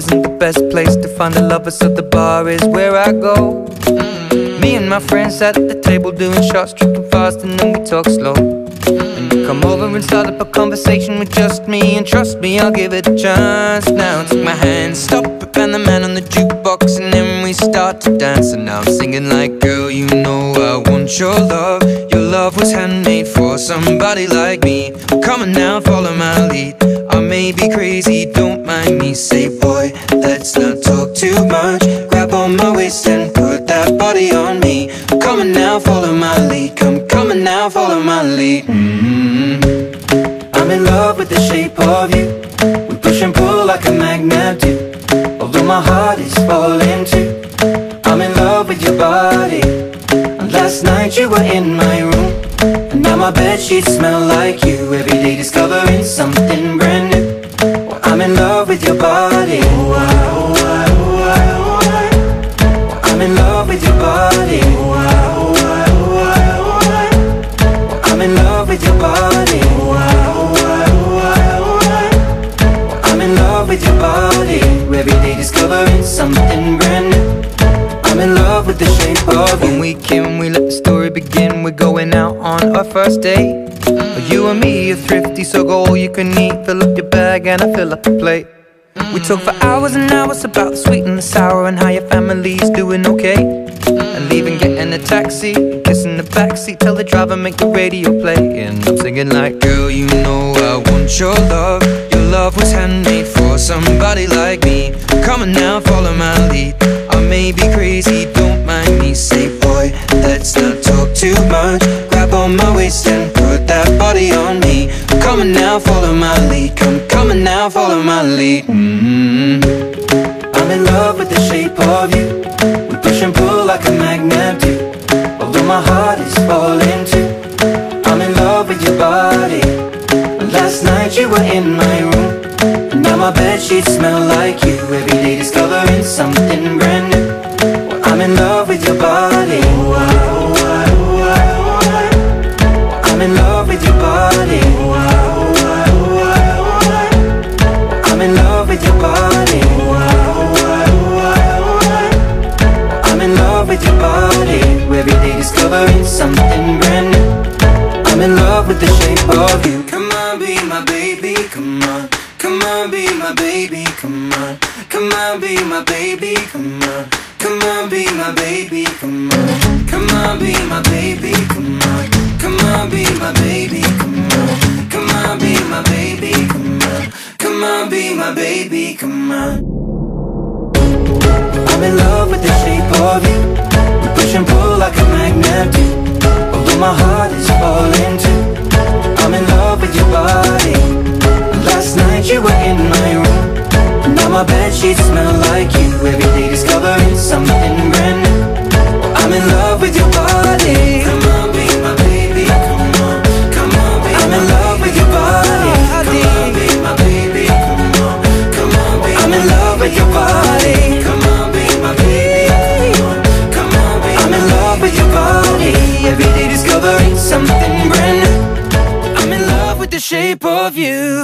isn't the best place to find a lover, so the bar is where I go. Me and my friends at the table doing shots, tripping fast, and then we talk slow. And you come over and start up a conversation with just me, and trust me, I'll give it a chance. Now take my hand, stop it, Van the Man on the jukebox, and then we start to dance. And now I'm singing like, girl, you know I want your love. Love was handmade for somebody like me. Come on now, follow my lead. I may be crazy, don't mind me. Say, boy, let's not talk too much. Grab on my waist and put that body on me. Come on now, follow my lead. Come, come on now, follow my lead. Mm-hmm. I'm in love with the shape of you. We push and pull like a magnet do. Although my heart is falling too. I'm in love with your body. Last night you were in my room. And now my bed sheets smell like you. Every day discovering something brand new. Well, I'm in love with your body. Oh, I, oh, I, oh, I, oh, I. Well, I'm in love with your body. Oh, I, oh, I, oh, I, oh, I. Well, I'm in love with your body. Oh, I, oh, I, oh, I, oh, I. Well, I'm in love with your body. Every day discovering something brand new. I'm in love with the shape of you When we came, we let the story begin. We're going out on our first date. Mm. You and me are thrifty, so go all you can eat. Fill up your bag and I fill up the plate. Mm. We talk for hours and hours about the sweet and the sour And how your family's doing okay. Mm. And leaving, getting a taxi Kissing the backseat, tell the driver make the radio play. And I'm singing like Girl, you know I want your love. Your love was handmade for somebody like me. Come on now, follow my lead may be crazy, don't mind me. Say boy, let's not talk too much. Grab on my waist and put that body on me. Come on now, follow my lead. Come, on now, follow my lead. Mm-hmm. I'm in love with the shape of you. We push and pull like a magnet do. Although my heart is falling too. I'm in love with your body. Last night you were in my room. Now my bed sheets smell like you. Every day discovering something brand new I'm in love with your body. I'm in love with your body. I'm in love with your body. I'm in love with your body Every day discovering something brand new I'm in love with the shape of you Come on, be my baby, come on Come on, be my baby, come on Come on, be my baby, come on Come on, be my baby, come on. Come on, be my baby, come on. Come on, be my baby, come on. Come on, be my baby, come on. Come on, be my baby, come on. I'm in love with the shape of you. We push and pull like a magnet do. Although my heart is falling too sheets smell like you. Every day discovering something brand new. I'm in love with your body. Come on, be my baby, come on Come on, be I'm in love with your body. Come on, be my baby, come on Come on, be I'm in love with your body. Come on, be my baby, come on Come on, be I'm in love with your body. Every day discovering something brand new. I'm in love with the shape of you